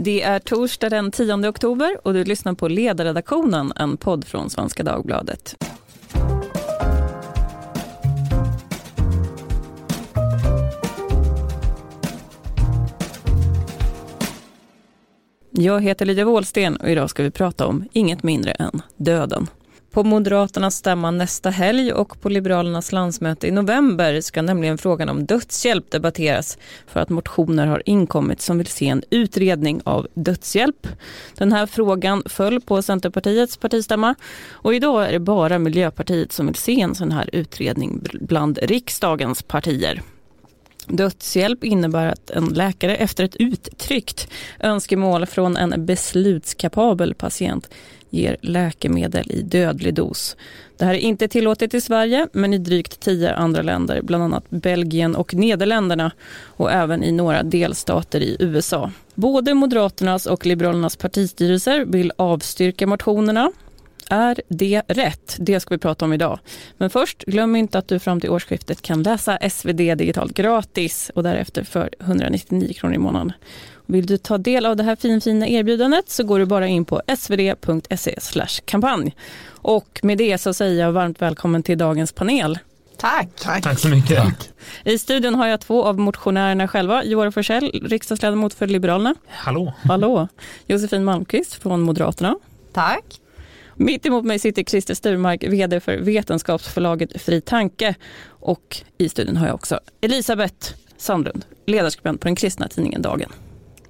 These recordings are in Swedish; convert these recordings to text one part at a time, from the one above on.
Det är torsdag den 10 oktober och du lyssnar på Ledarredaktionen, en podd från Svenska Dagbladet. Jag heter Lydia Wåhlsten och idag ska vi prata om inget mindre än döden. På Moderaternas stämma nästa helg och på Liberalernas landsmöte i november ska nämligen frågan om dödshjälp debatteras för att motioner har inkommit som vill se en utredning av dödshjälp. Den här frågan föll på Centerpartiets partistämma och idag är det bara Miljöpartiet som vill se en sån här utredning bland riksdagens partier. Dödshjälp innebär att en läkare efter ett uttryckt önskemål från en beslutskapabel patient ger läkemedel i dödlig dos. Det här är inte tillåtet i Sverige men i drygt tio andra länder, bland annat Belgien och Nederländerna och även i några delstater i USA. Både Moderaternas och Liberalernas partistyrelser vill avstyrka motionerna är det rätt? Det ska vi prata om idag. Men först, glöm inte att du fram till årsskiftet kan läsa SvD digitalt gratis och därefter för 199 kronor i månaden. Vill du ta del av det här finfina erbjudandet så går du bara in på svd.se kampanj. Och med det så säger jag varmt välkommen till dagens panel. Tack. Tack. Tack så mycket. Tack. I studion har jag två av motionärerna själva. Joar Forsell, riksdagsledamot för Liberalerna. Hallå. Hallå. Josefin Malmqvist från Moderaterna. Tack. Mitt emot mig sitter Christer Sturmark, vd för vetenskapsförlaget Fri Tanke. Och i studion har jag också Elisabeth Sandlund, ledarskribent på den kristna tidningen Dagen.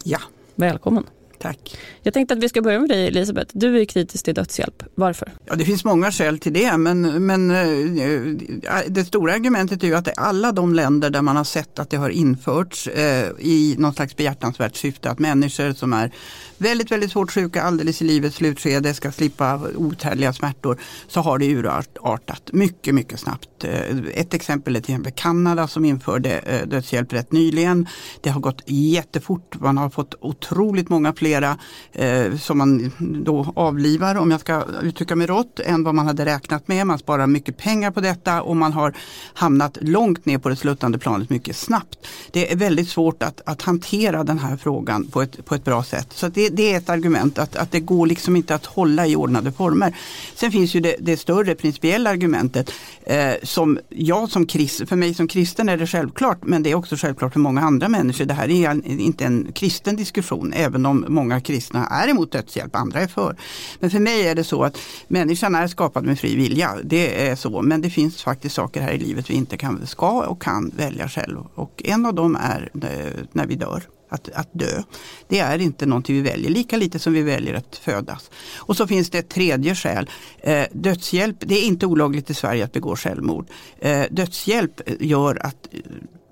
Ja. Välkommen. Tack. Jag tänkte att vi ska börja med dig Elisabeth. Du är kritisk till dödshjälp. Varför? Ja, det finns många skäl till det men, men eh, det stora argumentet är ju att alla de länder där man har sett att det har införts eh, i någon slags behjärtansvärt syfte att människor som är väldigt, väldigt svårt sjuka alldeles i livets slutskede ska slippa othärdliga smärtor så har det urartat mycket, mycket snabbt. Eh, ett exempel är till exempel Kanada som införde eh, dödshjälp rätt nyligen. Det har gått jättefort. Man har fått otroligt många flera eh, som man då avlivar om jag ska uttrycka mig rått än vad man hade räknat med. Man sparar mycket pengar på detta och man har hamnat långt ner på det sluttande planet mycket snabbt. Det är väldigt svårt att, att hantera den här frågan på ett, på ett bra sätt. Så det, det, är ett argument att, att det går liksom inte att hålla i ordnade former. Sen finns ju det, det större principiella argumentet eh, som jag som krist, för mig som kristen är det självklart men det är också självklart för många andra människor. Det här är inte en kristen diskussion även om många kristna är emot dödshjälp, andra är för. Men för mig är det så att människan är skapad med fri vilja. Det är så men det finns faktiskt saker här i livet vi inte kan, ska och kan välja själv. Och en av dem är eh, när vi dör att, att dö. Det är inte någonting vi väljer, lika lite som vi väljer att födas. Och så finns det ett tredje skäl. Eh, dödshjälp, det är inte olagligt i Sverige att begå självmord. Eh, dödshjälp gör att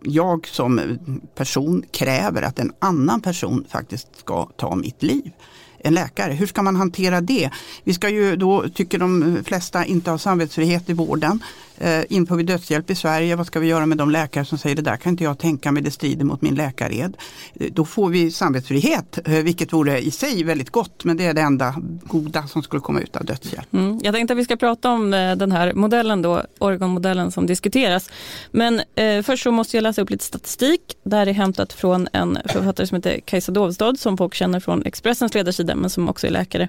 jag som person kräver att en annan person faktiskt ska ta mitt liv en läkare. Hur ska man hantera det? Vi ska ju då, tycker de flesta, inte ha samvetsfrihet i vården. Eh, inför vi dödshjälp i Sverige, vad ska vi göra med de läkare som säger det där kan inte jag tänka mig, det strider mot min läkared. Eh, då får vi samvetsfrihet, eh, vilket vore i sig väldigt gott, men det är det enda goda som skulle komma ut av dödshjälp. Mm. Jag tänkte att vi ska prata om eh, den här modellen då, Oregon-modellen som diskuteras. Men eh, först så måste jag läsa upp lite statistik. Det här är hämtat från en författare som heter Kajsa Dovstad som folk känner från Expressens ledarsida men som också är läkare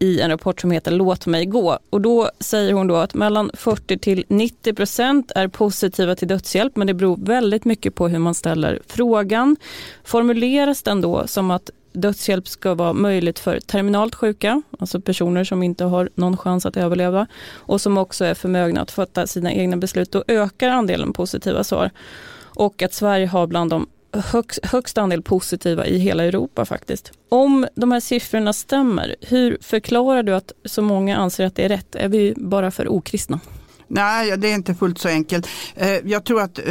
i en rapport som heter Låt mig gå. Och då säger hon då att mellan 40 till 90 procent är positiva till dödshjälp men det beror väldigt mycket på hur man ställer frågan. Formuleras den då som att dödshjälp ska vara möjligt för terminalt sjuka, alltså personer som inte har någon chans att överleva och som också är förmögna att fatta sina egna beslut, då ökar andelen positiva svar. Och att Sverige har bland de högst, högst andel positiva i hela Europa faktiskt. Om de här siffrorna stämmer, hur förklarar du att så många anser att det är rätt? Är vi bara för okristna? Nej, det är inte fullt så enkelt. Eh, jag tror att eh,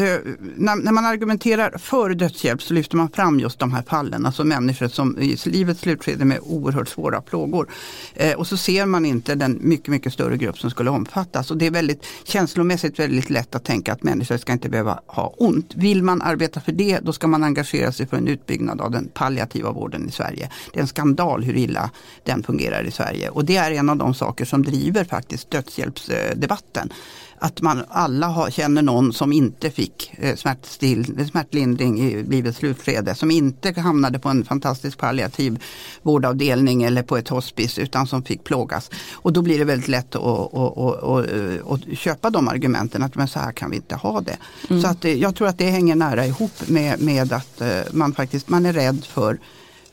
när man argumenterar för dödshjälp så lyfter man fram just de här fallen, alltså människor som i livets slutskede med oerhört svåra plågor. Eh, och så ser man inte den mycket, mycket större grupp som skulle omfattas. Och det är väldigt känslomässigt väldigt lätt att tänka att människor ska inte behöva ha ont. Vill man arbeta för det, då ska man engagera sig för en utbyggnad av den palliativa vården i Sverige. Det är en skandal hur illa den fungerar i Sverige. Och det är en av de saker som driver faktiskt dödshjälpsdebatten att man alla har, känner någon som inte fick eh, smärtlindring i livets slutskede, som inte hamnade på en fantastisk palliativ vårdavdelning eller på ett hospice utan som fick plågas. Och då blir det väldigt lätt att, att, att, att köpa de argumenten att men så här kan vi inte ha det. Mm. Så att eh, jag tror att det hänger nära ihop med, med att eh, man faktiskt man är rädd för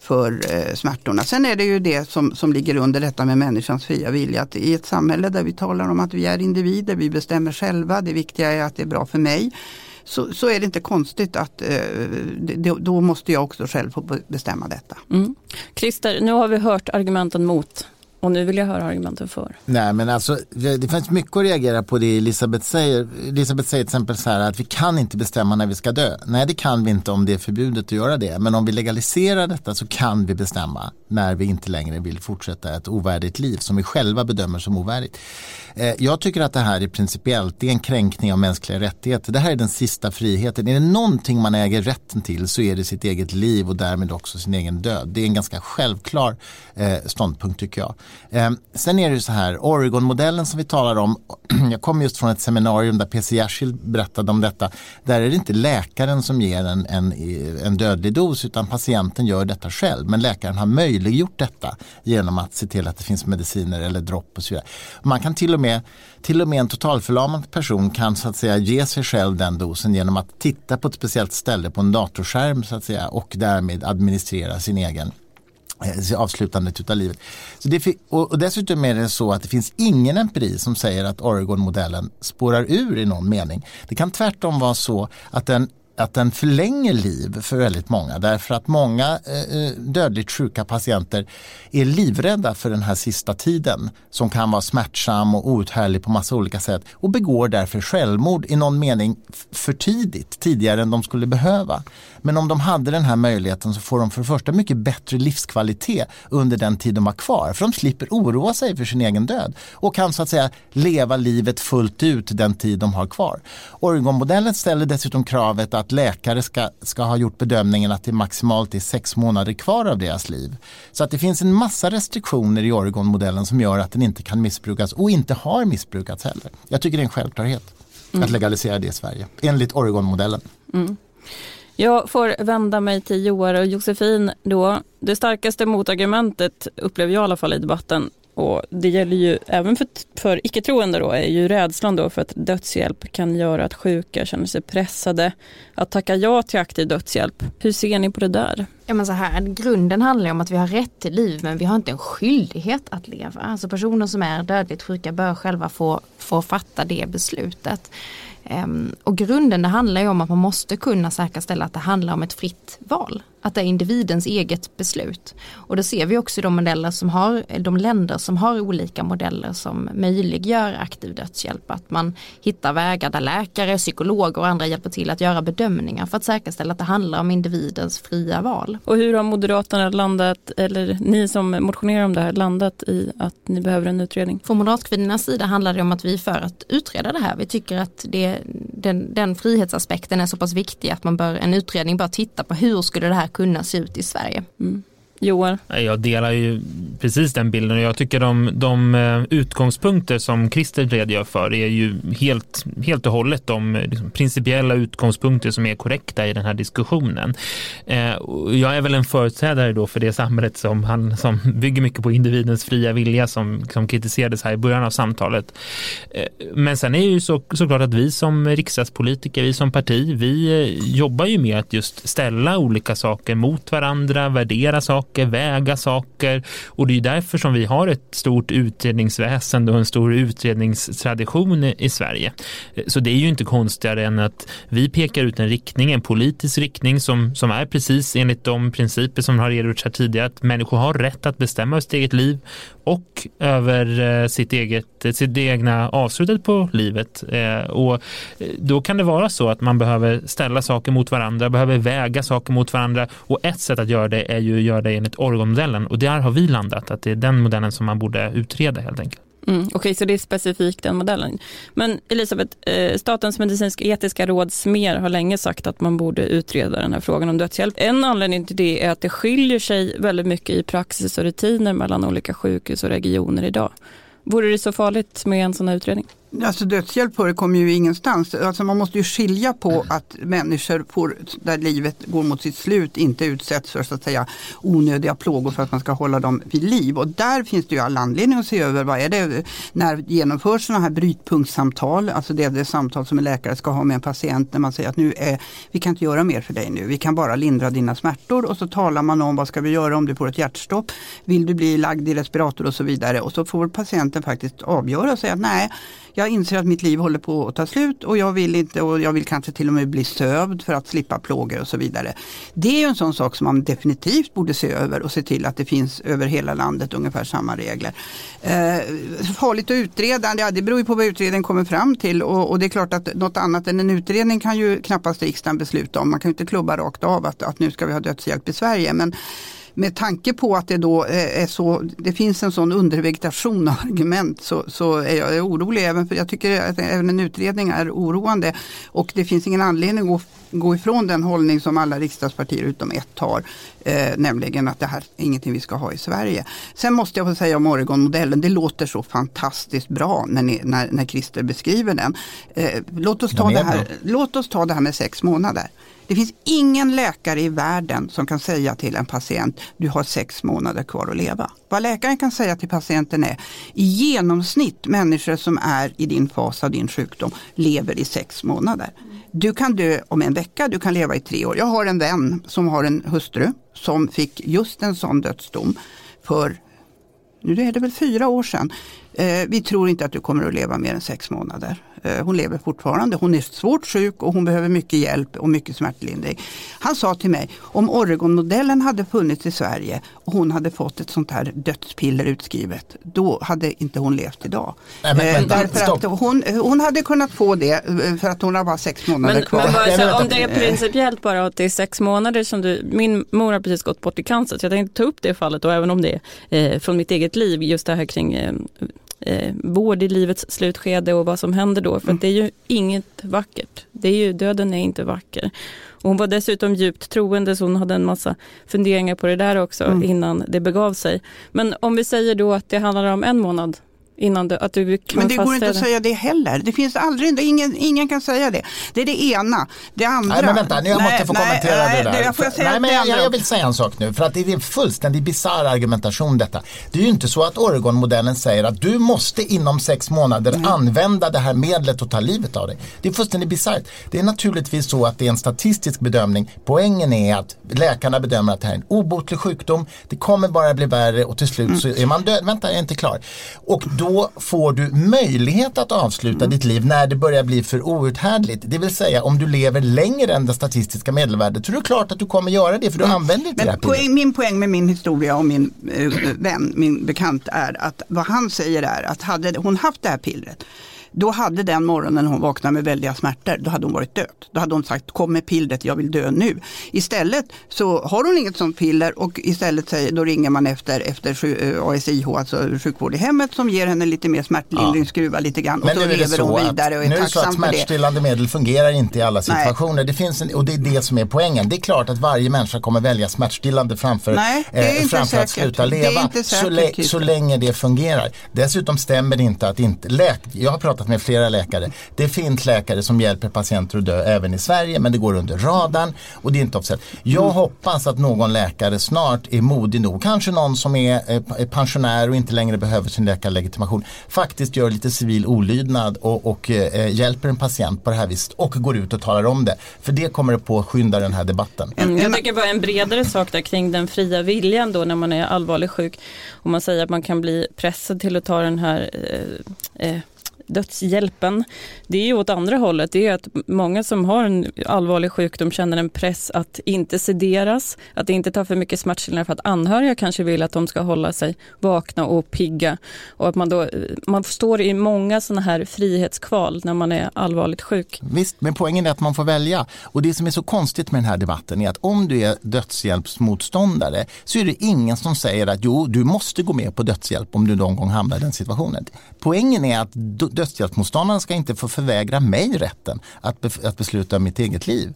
för eh, smärtorna. Sen är det ju det som, som ligger under detta med människans fria vilja. Att I ett samhälle där vi talar om att vi är individer, vi bestämmer själva, det viktiga är att det är bra för mig. Så, så är det inte konstigt att eh, det, då måste jag också själv få bestämma detta. Mm. Christer, nu har vi hört argumenten mot och nu vill jag höra argumenten för. Nej men alltså det finns mycket att reagera på det Elisabeth säger. Elisabeth säger till exempel så här att vi kan inte bestämma när vi ska dö. Nej det kan vi inte om det är förbjudet att göra det. Men om vi legaliserar detta så kan vi bestämma när vi inte längre vill fortsätta ett ovärdigt liv som vi själva bedömer som ovärdigt. Eh, jag tycker att det här är principiellt, det är en kränkning av mänskliga rättigheter. Det här är den sista friheten. Är det någonting man äger rätten till så är det sitt eget liv och därmed också sin egen död. Det är en ganska självklar eh, ståndpunkt tycker jag. Eh, sen är det så här, Oregon-modellen som vi talar om, jag kom just från ett seminarium där PC Jersild berättade om detta. Där är det inte läkaren som ger en, en, en dödlig dos utan patienten gör detta själv. Men läkaren har möjliggjort detta genom att se till att det finns mediciner eller dropp och så vidare. Man kan till och med, till och med en totalförlamad person kan så att säga ge sig själv den dosen genom att titta på ett speciellt ställe på en datorskärm så att säga och därmed administrera sin egen Eh, avslutandet av livet. Så det, och, dessutom är det så att det finns ingen empiri som säger att Oregon-modellen spårar ur i någon mening. Det kan tvärtom vara så att den att den förlänger liv för väldigt många därför att många eh, eh, dödligt sjuka patienter är livrädda för den här sista tiden som kan vara smärtsam och outhärdlig på massa olika sätt och begår därför självmord i någon mening för tidigt, tidigare än de skulle behöva. Men om de hade den här möjligheten så får de för det första mycket bättre livskvalitet under den tid de har kvar för de slipper oroa sig för sin egen död och kan så att säga leva livet fullt ut den tid de har kvar. Oregon-modellen ställer dessutom kravet att att läkare ska, ska ha gjort bedömningen att det maximalt är sex månader kvar av deras liv. Så att det finns en massa restriktioner i Oregon-modellen som gör att den inte kan missbrukas och inte har missbrukats heller. Jag tycker det är en självklarhet mm. att legalisera det i Sverige, enligt Oregon-modellen. Mm. Jag får vända mig till Joar och Josefin då. Det starkaste motargumentet upplever jag i alla fall i debatten och det gäller ju även för, för icke-troende då, är ju rädslan då för att dödshjälp kan göra att sjuka känner sig pressade att tacka ja till aktiv dödshjälp. Hur ser ni på det där? Ja men så här, grunden handlar om att vi har rätt till liv men vi har inte en skyldighet att leva. Alltså personer som är dödligt sjuka bör själva få, få fatta det beslutet. Ehm, och grunden det handlar ju om att man måste kunna säkerställa att det handlar om ett fritt val det är individens eget beslut. Och det ser vi också de modeller som har, de länder som har olika modeller som möjliggör aktiv dödshjälp. Att man hittar vägar där läkare, psykologer och andra hjälper till att göra bedömningar för att säkerställa att det handlar om individens fria val. Och hur har Moderaterna landat, eller ni som motionerar om det här, landat i att ni behöver en utredning? Från Moderatkvinnornas sida handlar det om att vi är för att utreda det här. Vi tycker att det, den, den frihetsaspekten är så pass viktig att man bör, en utredning bör titta på hur skulle det här kunna se ut i Sverige. Mm. Joel? Jag delar ju precis den bilden och jag tycker de, de eh, utgångspunkter som Christer redogör för är ju helt, helt och hållet de eh, liksom, principiella utgångspunkter som är korrekta i den här diskussionen. Eh, jag är väl en företrädare då för det samhället som, han, som bygger mycket på individens fria vilja som, som kritiserades här i början av samtalet. Men sen är det ju så, såklart att vi som riksdagspolitiker, vi som parti, vi jobbar ju med att just ställa olika saker mot varandra, värdera saker saker, väga saker och det är därför som vi har ett stort utredningsväsende och en stor utredningstradition i Sverige. Eh, så det är ju inte konstigare än att vi pekar ut en riktning, en politisk riktning som, som är precis enligt de principer som har redogjorts här tidigare, att människor har rätt att bestämma över sitt eget liv och över eh, sitt, eget, sitt egna avslutet på livet. Eh, och då kan det vara så att man behöver ställa saker mot varandra, behöver väga saker mot varandra och ett sätt att göra det är ju att göra det enligt Oregon-modellen och där har vi landat att det är den modellen som man borde utreda helt enkelt. Mm, Okej, okay, så det är specifikt den modellen. Men Elisabeth, eh, Statens medicinsk-etiska råd SMER har länge sagt att man borde utreda den här frågan om dödshjälp. En anledning till det är att det skiljer sig väldigt mycket i praxis och rutiner mellan olika sjukhus och regioner idag. Vore det så farligt med en sån här utredning? Alltså dödshjälp förekommer ju ingenstans. Alltså man måste ju skilja på att människor får, där livet går mot sitt slut inte utsätts för så att säga onödiga plågor för att man ska hålla dem vid liv. Och där finns det ju all anledning att se över vad är det när genomförs sådana här brytpunktssamtal, alltså det är det samtal som en läkare ska ha med en patient när man säger att nu är, vi kan inte göra mer för dig nu, vi kan bara lindra dina smärtor. Och så talar man om vad ska vi göra om du får ett hjärtstopp, vill du bli lagd i respirator och så vidare? Och så får patienten faktiskt avgöra och säga att nej, jag jag inser att mitt liv håller på att ta slut och jag vill inte och jag vill kanske till och med bli sövd för att slippa plågor och så vidare. Det är en sån sak som man definitivt borde se över och se till att det finns över hela landet ungefär samma regler. Eh, farligt att utreda, ja, det beror ju på vad utredningen kommer fram till och, och, det är klart att något annat än en utredning kan ju knappast riksdagen besluta om. Man kan ju inte klubba rakt av att, att nu ska vi ha dödshjälp i Sverige. Men med tanke på att det då eh, är så, det finns en sån undervegetation av argument så, så är jag orolig. Även för jag tycker att även en utredning är oroande. Och det finns ingen anledning att gå ifrån den hållning som alla riksdagspartier utom ett har. Eh, nämligen att det här är ingenting vi ska ha i Sverige. Sen måste jag få säga om Oregon-modellen, det låter så fantastiskt bra när, ni, när, när Christer beskriver den. Eh, låt, oss ta det här, låt oss ta det här med sex månader. Det finns ingen läkare i världen som kan säga till en patient du har sex månader kvar att leva. Vad läkaren kan säga till patienten är i genomsnitt människor som är i din fas av din sjukdom lever i sex månader. Du kan dö om en vecka, du kan leva i tre år. Jag har en vän som har en hustru som fick just en sån dödsdom för nu är det väl fyra år sedan. Eh, vi tror inte att du kommer att leva mer än sex månader. Eh, hon lever fortfarande. Hon är svårt sjuk och hon behöver mycket hjälp och mycket smärtlindring. Han sa till mig, om Oregon-modellen hade funnits i Sverige och hon hade fått ett sånt här dödspiller utskrivet, då hade inte hon levt idag. Nej, men, vänta, eh, Därför stopp. att hon, hon hade kunnat få det för att hon har bara sex månader men, kvar. Men bara, om det är principiellt bara att det är sex månader som du, min mor har precis gått bort i cancer så jag tänkte ta upp det fallet och även om det är eh, från mitt eget liv, just det här kring eh, eh, vård i livets slutskede och vad som händer då. För mm. det är ju inget vackert. Det är ju, döden är inte vacker. Och hon var dessutom djupt troende så hon hade en massa funderingar på det där också mm. innan det begav sig. Men om vi säger då att det handlar om en månad Innan du, att du kan Men det går inte att säga det heller. Det finns aldrig, ingen, ingen kan säga det. Det är det ena. Det andra. Nej men vänta, jag måste få nej, kommentera nej, det där. Jag, får säga nej, men jag, jag, vill säga en sak nu, för att det är en fullständigt bisarr argumentation detta. Det är ju inte så att Oregon-modellen säger att du måste inom sex månader mm. använda det här medlet och ta livet av dig. Det är fullständigt bisarrt. Det är naturligtvis så att det är en statistisk bedömning. Poängen är att läkarna bedömer att det här är en obotlig sjukdom. Det kommer bara bli värre och till slut mm. så är man död. Vänta, jag är inte klar. Och då då får du möjlighet att avsluta mm. ditt liv när det börjar bli för outhärdligt. Det vill säga om du lever längre än det statistiska medelvärdet så är det klart att du kommer göra det för du mm. använder inte Men det poäng, Min poäng med min historia och min äh, vän, min bekant är att vad han säger är att hade hon haft det här pillret då hade den morgonen hon vaknade med väldiga smärtor, då hade hon varit död. Då hade hon sagt kom med pillret, jag vill dö nu. Istället så har hon inget sånt piller och istället säger, då ringer man efter, efter eh, ASIH, alltså sjukvård i hemmet som ger henne lite mer smärtlindring, ja. skruvar lite grann och Men så lever hon vidare och är nu är det så att smärtstillande medel fungerar inte i alla situationer. Det finns en, och det är det som är poängen. Det är klart att varje människa kommer välja smärtstillande framför, Nej, eh, framför att sluta leva. Säkert, så, så, länge det fungerar. Dessutom stämmer det inte att inte, läk, jag har pratat pratat med flera läkare. Det finns läkare som hjälper patienter att dö även i Sverige men det går under radarn och det är inte officiellt. Jag mm. hoppas att någon läkare snart är modig nog, kanske någon som är eh, pensionär och inte längre behöver sin läkarlegitimation, faktiskt gör lite civil olydnad och, och eh, hjälper en patient på det här viset och går ut och talar om det. För det kommer att påskynda den här debatten. Mm, jag tycker bara en bredare sak där kring den fria viljan då när man är allvarligt sjuk. Om man säger att man kan bli pressad till att ta den här eh, eh dödshjälpen, det är ju åt andra hållet. Det är att många som har en allvarlig sjukdom känner en press att inte sederas, att inte ta för mycket smärtstillande för att anhöriga kanske vill att de ska hålla sig vakna och pigga. Och att man då, man står i många sådana här frihetskval när man är allvarligt sjuk. Visst, men poängen är att man får välja. Och det som är så konstigt med den här debatten är att om du är dödshjälpsmotståndare så är det ingen som säger att jo, du måste gå med på dödshjälp om du någon gång hamnar i den situationen. Poängen är att Dödshjälpsmotståndaren ska inte få förvägra mig rätten att, att besluta om mitt eget liv.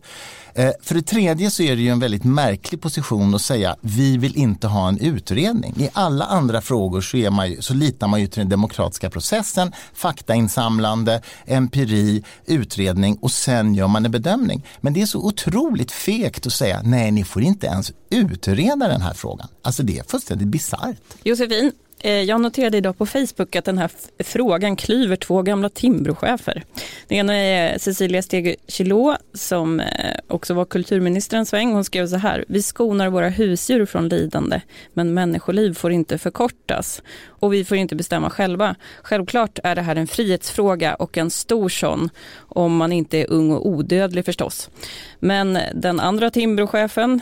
Eh, för det tredje så är det ju en väldigt märklig position att säga vi vill inte ha en utredning. I alla andra frågor så, är man ju, så litar man ju till den demokratiska processen, faktainsamlande, empiri, utredning och sen gör man en bedömning. Men det är så otroligt fegt att säga nej, ni får inte ens utreda den här frågan. Alltså det är fullständigt bisarrt. Josefin, Eh, jag noterade idag på Facebook att den här frågan klyver två gamla Timbrochefer. Den ena är Cecilia Stegö Chilot som eh, också var kulturminister en sväng. Hon skrev så här, vi skonar våra husdjur från lidande, men människoliv får inte förkortas och vi får inte bestämma själva. Självklart är det här en frihetsfråga och en stor sån, om man inte är ung och odödlig förstås. Men den andra Timbrochefen,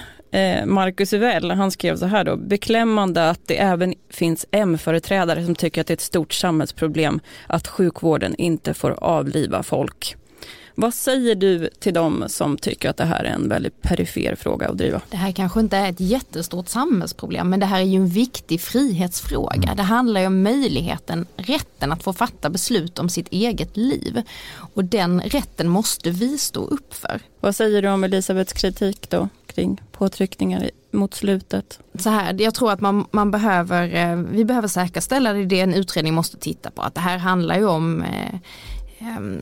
Marcus Uvell, han skrev så här då, beklämmande att det även finns M-företrädare som tycker att det är ett stort samhällsproblem att sjukvården inte får avliva folk. Vad säger du till dem som tycker att det här är en väldigt perifer fråga att driva? Det här kanske inte är ett jättestort samhällsproblem men det här är ju en viktig frihetsfråga. Mm. Det handlar ju om möjligheten, rätten att få fatta beslut om sitt eget liv. Och den rätten måste vi stå upp för. Vad säger du om Elisabeths kritik då kring påtryckningar mot slutet? Så här, jag tror att man, man behöver, eh, vi behöver säkerställa det, det en utredning måste titta på. Att det här handlar ju om eh,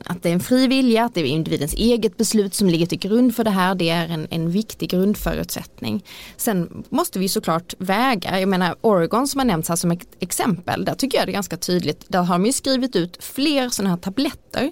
att det är en fri vilja, att det är individens eget beslut som ligger till grund för det här. Det är en, en viktig grundförutsättning. Sen måste vi såklart väga, jag menar Oregon som har nämnts här som ett exempel, där tycker jag det är ganska tydligt. Där har de ju skrivit ut fler sådana här tabletter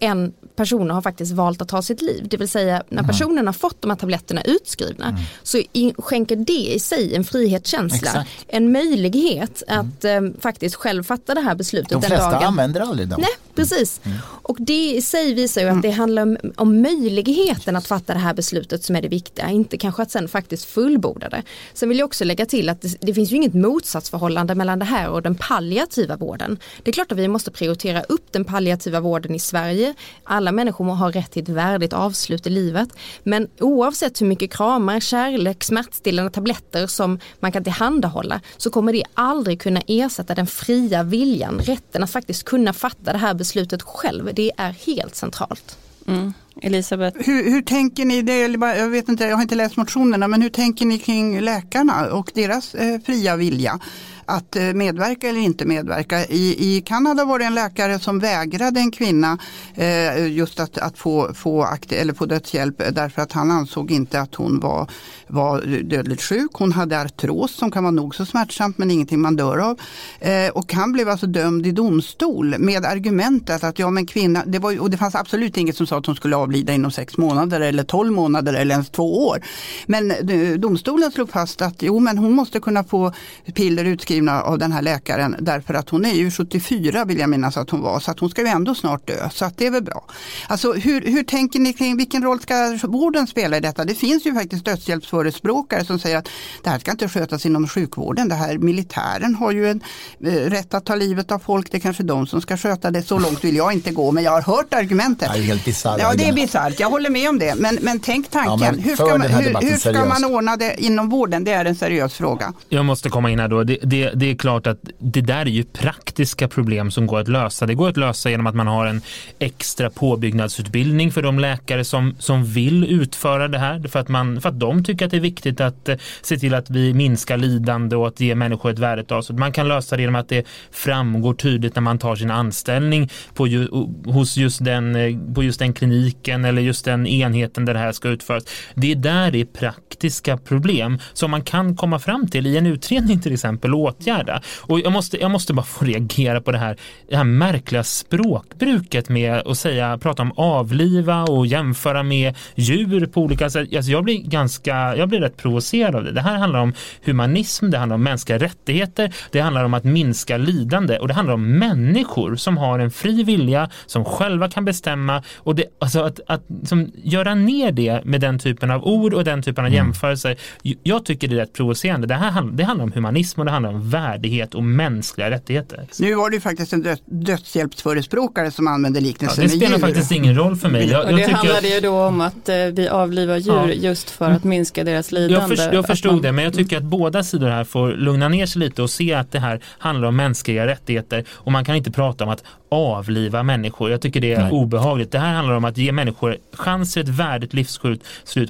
än personer har faktiskt valt att ta sitt liv. Det vill säga när personen har fått de här tabletterna utskrivna mm. så skänker det i sig en frihetskänsla. Exakt. En möjlighet mm. att mm. faktiskt själv fatta det här beslutet. De flesta dagen. använder aldrig dem. Nej, precis. Mm. Och det i sig visar ju att det handlar om, om möjligheten att fatta det här beslutet som är det viktiga. Inte kanske att sen faktiskt fullborda det. Sen vill jag också lägga till att det, det finns ju inget motsatsförhållande mellan det här och den palliativa vården. Det är klart att vi måste prioritera upp den palliativa vården i Sverige. Alla alla människor har rätt till ett värdigt avslut i livet. Men oavsett hur mycket kramar, kärlek, smärtstillande tabletter som man kan tillhandahålla så kommer det aldrig kunna ersätta den fria viljan, rätten att faktiskt kunna fatta det här beslutet själv. Det är helt centralt. Mm. Elisabeth? Hur, hur, tänker ni, det, jag vet inte, jag har inte läst motionerna, men hur tänker ni kring läkarna och deras eh, fria vilja? Att eh, medverka eller inte medverka. I, i Kanada var det en läkare som vägrade en kvinna eh, just att, att få, få, akti- eller få dödshjälp eh, därför att han ansåg inte att hon var, var dödligt sjuk. Hon hade artros som kan vara nog så smärtsamt men ingenting man dör av. Eh, och han blev alltså dömd i domstol med argumentet att ja men kvinna, det var, och det fanns absolut inget som sa att hon skulle avlida inom sex månader eller tolv månader eller ens två år. Men eh, domstolen slog fast att jo men hon måste kunna få piller utskrivna utskrivna av den här läkaren därför att hon är ju 74 vill jag minnas att hon var så att hon ska ju ändå snart dö så att det är väl bra. Alltså hur, hur tänker ni kring vilken roll ska vården spela i detta? Det finns ju faktiskt dödshjälpsförespråkare som säger att det här ska inte skötas inom sjukvården. Det här militären har ju en eh, rätt att ta livet av folk. Det är kanske de som ska sköta det. Så långt vill jag inte gå men jag har hört argumentet. Det är helt bisarrt. Ja det är bisarrt. Jag håller med om det. Men, men tänk tanken. Ja, men hur ska, man, hur, hur ska man ordna det inom vården? Det är en seriös fråga. Jag måste komma in här då. Det, det, det är klart att det där är ju praktiska problem som går att lösa. Det går att lösa genom att man har en extra påbyggnadsutbildning för de läkare som, som vill utföra det här. För att, man, för att de tycker att det är viktigt att eh, se till att vi minskar lidande och att ge människor ett värdigt avslut. Man kan lösa det genom att det framgår tydligt när man tar sin anställning på, ju, hos just den, eh, på just den kliniken eller just den enheten där det här ska utföras. Det är där det är praktiska problem som man kan komma fram till i en utredning till exempel och åtgärda. Och jag måste, jag måste bara få reagera på det här, det här märkliga språkbruket med att säga, prata om avliva och jämföra med djur på olika sätt. Alltså jag blir ganska, jag blir rätt provocerad av det. Det här handlar om humanism, det handlar om mänskliga rättigheter, det handlar om att minska lidande och det handlar om människor som har en fri vilja, som själva kan bestämma och det, alltså att, att som, göra ner det med den typen av ord och den typen av mm. jämförelser. Jag tycker det är rätt provocerande. Det här det handlar om humanism och det handlar om om värdighet och mänskliga rättigheter. Nu var det ju faktiskt en dödshjälpsförespråkare som använde liknelsen ja, Det spelar djur. faktiskt ingen roll för mig. Jag, och det handlade ju då om att eh, vi avlivar djur ja. just för att minska deras lidande. Jag, först, jag förstod man... det, men jag tycker att båda sidor här får lugna ner sig lite och se att det här handlar om mänskliga rättigheter och man kan inte prata om att avliva människor. Jag tycker det är Nej. obehagligt. Det här handlar om att ge människor chans till ett värdigt livsslut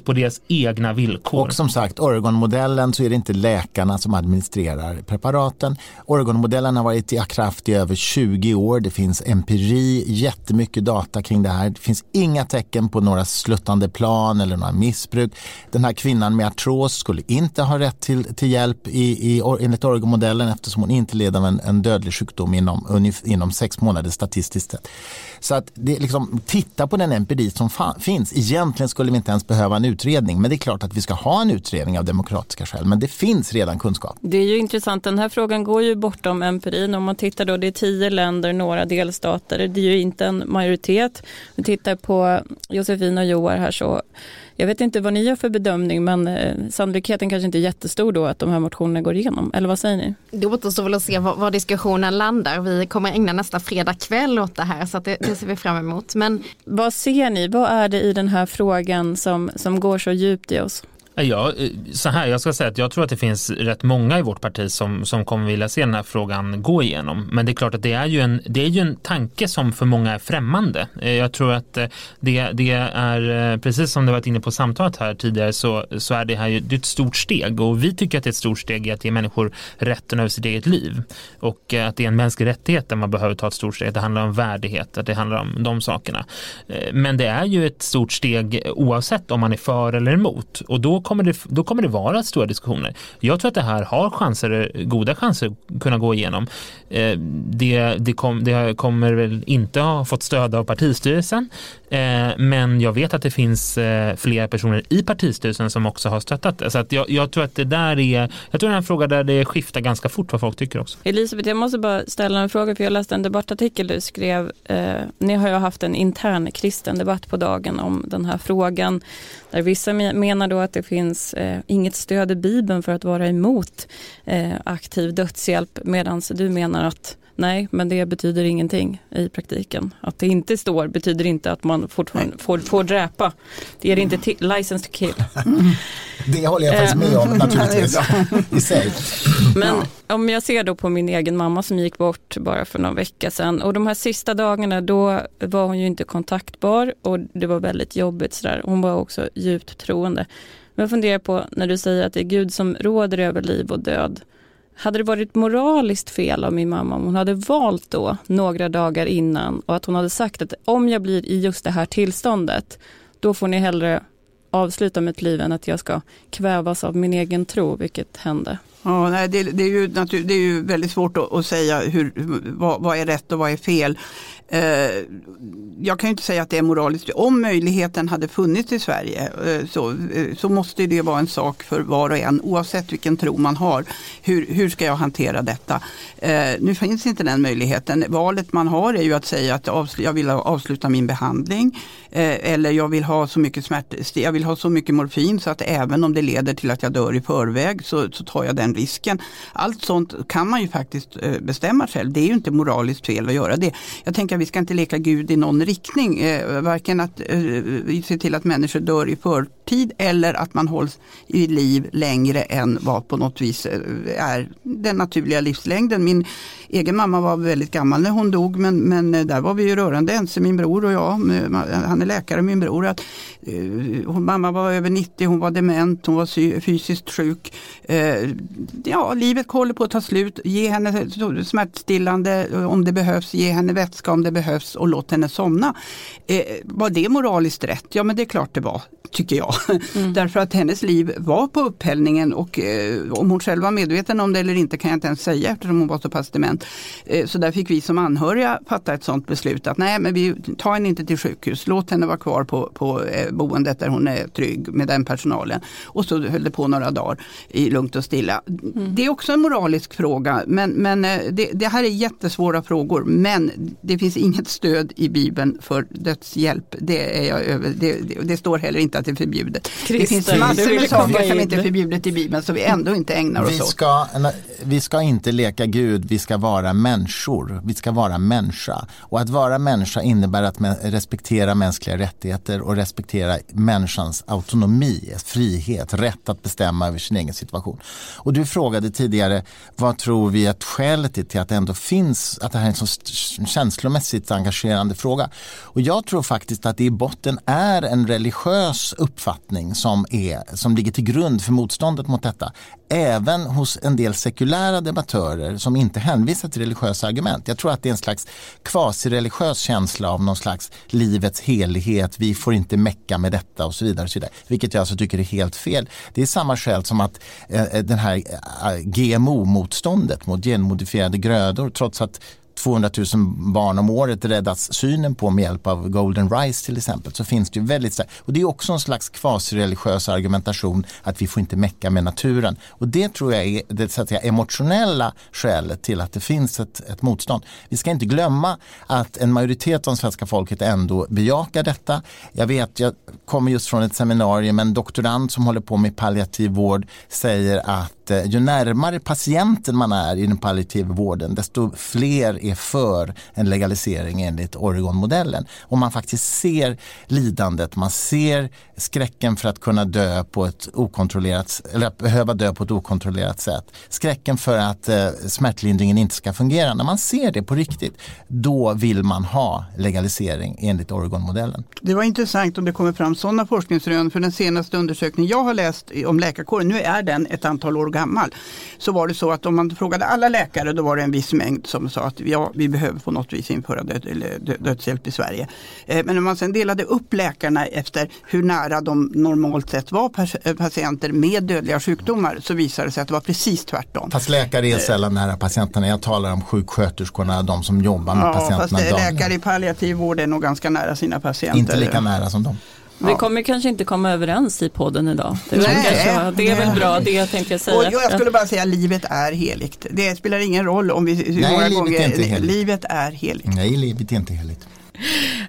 på deras egna villkor. Och som sagt, Oregon-modellen så är det inte läkarna som administrerar preparaten. Oregonmodellen har varit i kraft i över 20 år. Det finns empiri, jättemycket data kring det här. Det finns inga tecken på några sluttande plan eller några missbruk. Den här kvinnan med artros skulle inte ha rätt till, till hjälp i, i, enligt Oregonmodellen eftersom hon inte led av en, en dödlig sjukdom inom, inom sex månader statistiskt sett. Så att det liksom, titta på den empiri som finns. Egentligen skulle vi inte ens behöva en utredning men det är klart att vi ska ha en utredning av demokratiska skäl. Men det finns redan kunskap. Det är ju intressant, den här frågan går ju bortom empirin. Om man tittar då, det är tio länder, några delstater. Det är ju inte en majoritet. Vi tittar på Josefin och Joar här så jag vet inte vad ni gör för bedömning men eh, sannolikheten kanske inte är jättestor då att de här motionerna går igenom. Eller vad säger ni? Det återstår väl att se var, var, diskussionen landar. Vi kommer ägna nästa fredag kväll åt det här så det, det, ser vi fram emot. Men... Vad ser ni? Vad är det i den här frågan som, som går så djupt i oss? Ja, eh, så här, jag ska säga att jag tror att det finns rätt många i vårt parti som, som kommer vilja se den här frågan gå igenom. Men det är klart att det är ju en, det är ju en tanke som för många är främmande. Eh, jag tror att eh, det, det är, precis som du varit inne på samtalet här tidigare, så, så är det här ju, det är ett stort steg. Och vi tycker att det är ett stort steg i att ge människor rätten över sitt eget liv. Och att det är en mänsklig rättighet där man behöver ta ett stort steg. Det handlar om värdighet, att det handlar om de sakerna. Men det är ju ett stort steg oavsett om man är för eller emot. Och då kommer det, då kommer det vara stora diskussioner. Jag tror att det här har chanser, goda chanser att kunna gå igenom. Eh, det, det, kom, det kommer väl inte ha fått stöd av partistyrelsen eh, men jag vet att det finns eh, flera personer i partistyrelsen som också har stöttat det. Så att jag, jag tror att det där är, jag tror det är en fråga där det skiftar ganska fort vad folk tycker också. Elisabeth, jag måste bara ställa en fråga för jag läste en debattartikel du skrev. Eh, ni har ju haft en intern kristen debatt på dagen om den här frågan där vissa menar då att det finns eh, inget stöd i Bibeln för att vara emot eh, aktiv dödshjälp medan du menar att nej, men det betyder ingenting i praktiken. Att det inte står betyder inte att man fortfarande får, får dräpa. Det är inte license to kill. Det håller jag faktiskt med om naturligtvis i sig. Men om jag ser då på min egen mamma som gick bort bara för någon vecka sedan och de här sista dagarna då var hon ju inte kontaktbar och det var väldigt jobbigt sådär. Hon var också djupt troende. Men jag funderar på när du säger att det är Gud som råder över liv och död. Hade det varit moraliskt fel av min mamma om hon hade valt då några dagar innan och att hon hade sagt att om jag blir i just det här tillståndet då får ni hellre avsluta mitt liv än att jag ska kvävas av min egen tro, vilket hände. Ja, nej, det, det, är ju det är ju väldigt svårt att, att säga hur, vad, vad, är rätt och vad är fel. Eh, jag kan ju inte säga att det är moraliskt. Om möjligheten hade funnits i Sverige eh, så, eh, så måste det vara en sak för var och en oavsett vilken tro man har. Hur, hur ska jag hantera detta? Eh, nu finns inte den möjligheten. Valet man har är ju att säga att jag vill avsluta min behandling Eh, eller jag vill ha så mycket smärt, jag vill ha så mycket morfin så att även om det leder till att jag dör i förväg så, så tar jag den risken. Allt sånt kan man ju faktiskt eh, bestämma själv. Det är ju inte moraliskt fel att göra det. Jag tänker att vi ska inte leka Gud i någon riktning. Eh, varken att eh, se till att människor dör i förtid eller att man hålls i liv längre än vad på något vis är den naturliga livslängden. Min egen mamma var väldigt gammal när hon dog men, men där var vi ju rörande ense, min bror och jag. Han är läkare, min bror. Att, hon, mamma var över 90, hon var dement, hon var fysiskt sjuk. ja, livet håller på att ta slut. Ge henne smärtstillande om det behövs, ge henne vätska om det behövs och låt henne somna. Eh, var det moraliskt rätt? Ja men det är klart det var, tycker jag. Mm. Därför att hennes liv var på upphällningen och eh, om hon själv var medveten om det eller inte kan jag inte ens säga eftersom hon var så pass dement. Eh, så där fick vi som anhöriga fatta ett sådant beslut att nej men vi tar henne inte till sjukhus, låt henne vara kvar på, på eh, boendet där hon är trygg med den personalen. Och så höll det på några dagar i lugnt och stilla. Mm. Det är också en moralisk fråga men, men eh, det, det här är jättesvåra frågor men det finns inget stöd i Bibeln för dödshjälp. Det, är jag över, det, det, det står heller inte att det är förbjudet. Christer, det finns massor med saker som inte är förbjudet i Bibeln som vi ändå inte ägnar oss vi åt. ska, vi ska inte leka Gud, vi ska vara människor. Vi ska vara människa. Och att vara människa innebär att respektera mänskliga rättigheter och respektera människans autonomi, frihet, rätt att bestämma över sin egen situation. Och du frågade tidigare, vad tror vi att skälet är till att det ändå finns, att det här är en så känslomässigt engagerande fråga. Och jag tror faktiskt att det i botten är en religiös uppfattning som, är, som ligger till grund för motståndet mot detta. Även hos en del sekulära debattörer som inte hänvisar till religiösa argument. Jag tror att det är en slags kvasireligiös känsla av någon slags livets helighet, vi får inte mecka med detta och så vidare. Och så vidare vilket jag alltså tycker är helt fel. Det är samma skäl som att eh, eh den här eh, GMO-motståndet mot genmodifierade grödor trots att 200 000 barn om året räddas synen på med hjälp av Golden Rice till exempel så finns det ju väldigt starkt och det är också en slags kvasireligiös argumentation att vi får inte mecka med naturen och det tror jag är det så att säga, emotionella skälet till att det finns ett, ett motstånd. Vi ska inte glömma att en majoritet av svenska folket ändå bejakar detta. Jag vet, jag kommer just från ett seminarium, en doktorand som håller på med palliativ vård säger att Eh, ju närmare patienten man är i den palliativa vården desto fler är för en legalisering enligt Oregon-modellen. Och man faktiskt ser lidandet, man ser skräcken för att kunna dö på ett okontrollerat, eller att behöva dö på ett okontrollerat sätt. Skräcken för att eh, smärtlindringen inte ska fungera. När man ser det på riktigt, då vill man ha legalisering enligt Oregon-modellen. Det var intressant om det kommer fram sådana forskningsrön för den senaste undersökningen jag har läst om läkarkåren, nu är den ett antal år gammal, så var det så att om man frågade alla läkare då var det en viss mängd som sa att ja, vi behöver på något vis införa död, eller dödshjälp i Sverige. Eh, men om man sen delade upp läkarna efter hur nära de normalt sett var eh, patienter med dödliga sjukdomar så visade det sig att det var precis tvärtom. Fast läkare är sällan nära patienterna. Jag talar om sjuksköterskorna, de som jobbar med ja, patienterna. Fast läkare i palliativ vård är nog ganska nära sina patienter. Inte lika nära som dem. Vi kommer kanske inte komma överens i podden idag. Det, Nej, det är väl bra det tänkte jag säga. Och jag skulle bara säga att livet är heligt. Det spelar ingen roll om vi hur Nej, många gånger är livet är heligt. Nej, livet är inte heligt.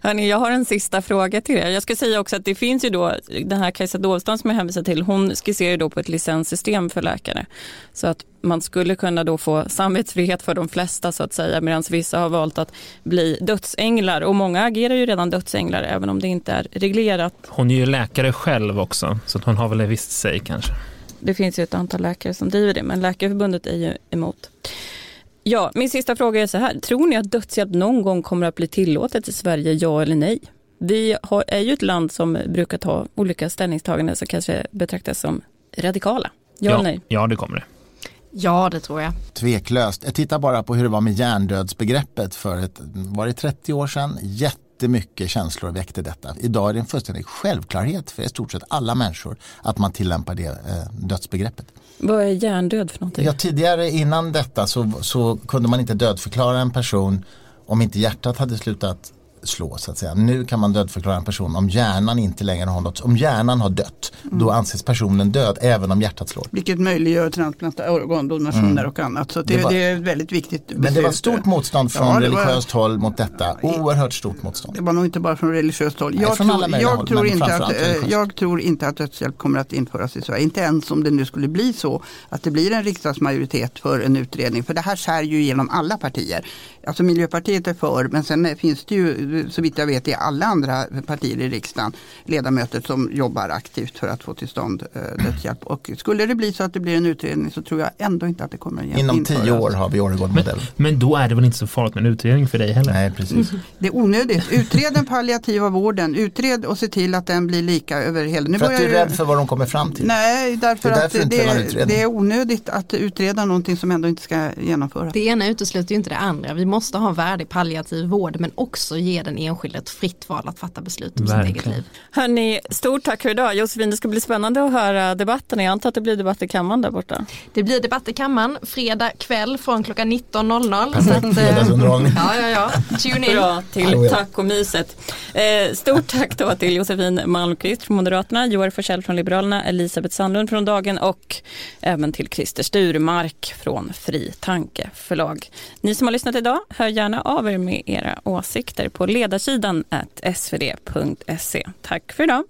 Hörrni, jag har en sista fråga till er. Jag ska säga också att det finns ju då, den här Kajsa Dovstan som jag hänvisar till, hon skisserar ju då på ett licenssystem för läkare. Så att man skulle kunna då få samvetsfrihet för de flesta så att säga, medan vissa har valt att bli dödsänglar. Och många agerar ju redan dödsänglar, även om det inte är reglerat. Hon är ju läkare själv också, så hon har väl visst sig kanske. Det finns ju ett antal läkare som driver det, men Läkarförbundet är ju emot. Ja, min sista fråga är så här. Tror ni att dödshjälp någon gång kommer att bli tillåtet i Sverige, ja eller nej? Vi har, är ju ett land som brukar ta olika ställningstaganden som kanske betraktas som radikala. Ja, ja eller nej? Ja, det kommer det. Ja, det tror jag. Tveklöst. Jag tittar bara på hur det var med hjärndödsbegreppet för ett, var det 30 år sedan? Jätte jättemycket känslor väckte detta. Idag är det en fullständig självklarhet för i stort sett alla människor att man tillämpar det eh, dödsbegreppet. Vad är hjärndöd för någonting? Ja, tidigare innan detta så, så kunde man inte dödförklara en person om inte hjärtat hade slutat slå så att säga. Nu kan man dödförklara en person om hjärnan inte längre har något, om hjärnan har dött, mm. då anses personen död även om hjärtat slår. Vilket möjliggör transplanta organdonationer mm. och annat. Så det, det, var, det, är väldigt viktigt. Beslut. Men det var stort motstånd från ja, religiöst var, håll mot detta, oerhört stort motstånd. Det var nog inte bara från religiöst håll. Jag, Nej, tror, jag, håll, tror inte att, jag tror inte att dödshjälp kommer att införas i Sverige. Inte ens om det nu skulle bli så att det blir en riksdagsmajoritet för en utredning. För det här skär ju igenom alla partier. Alltså Miljöpartiet är för men sen finns det ju så vitt jag vet i alla andra partier i riksdagen ledamöter som jobbar aktivt för att få till stånd eh, dödshjälp. Och skulle det bli så att det blir en utredning så tror jag ändå inte att det kommer att Inom införas. tio år har vi Oregon-modellen. Men, men, då är det väl inte så farligt med en utredning för dig heller? Nej, precis. Det är onödigt. Utred den palliativa vården. Utred och se till att den blir lika över hela. Nu för att du är rädd för vad de kommer fram till? Nej, därför, det att det, det, är onödigt att utreda någonting som ändå inte ska genomföras. Det ena utesluter ju inte det andra. Vi måste ha värdig palliativ vård men också ge ge den enskilde ett fritt val att fatta beslut om Verkligen. sitt eget liv. Hörni, stort tack för idag. Josefin, det ska bli spännande att höra debatten. Jag antar att det blir debatt i kammaren där borta. Det blir debatt i kammaren fredag kväll från klockan 19.00. Perfekt fredagsunderhållning. Ja, ja, ja. Tune in. Bra till Tack och myset. Eh, stort tack då till Josefin Malmqvist från Moderaterna, Joar Forsell från Liberalerna, Elisabeth Sandlund från Dagen och även till Christer Sturmark från Fri Tanke förlag. Ni som har lyssnat idag, hör gärna av er med era åsikter på ledarsidan svd.se. Tack för idag.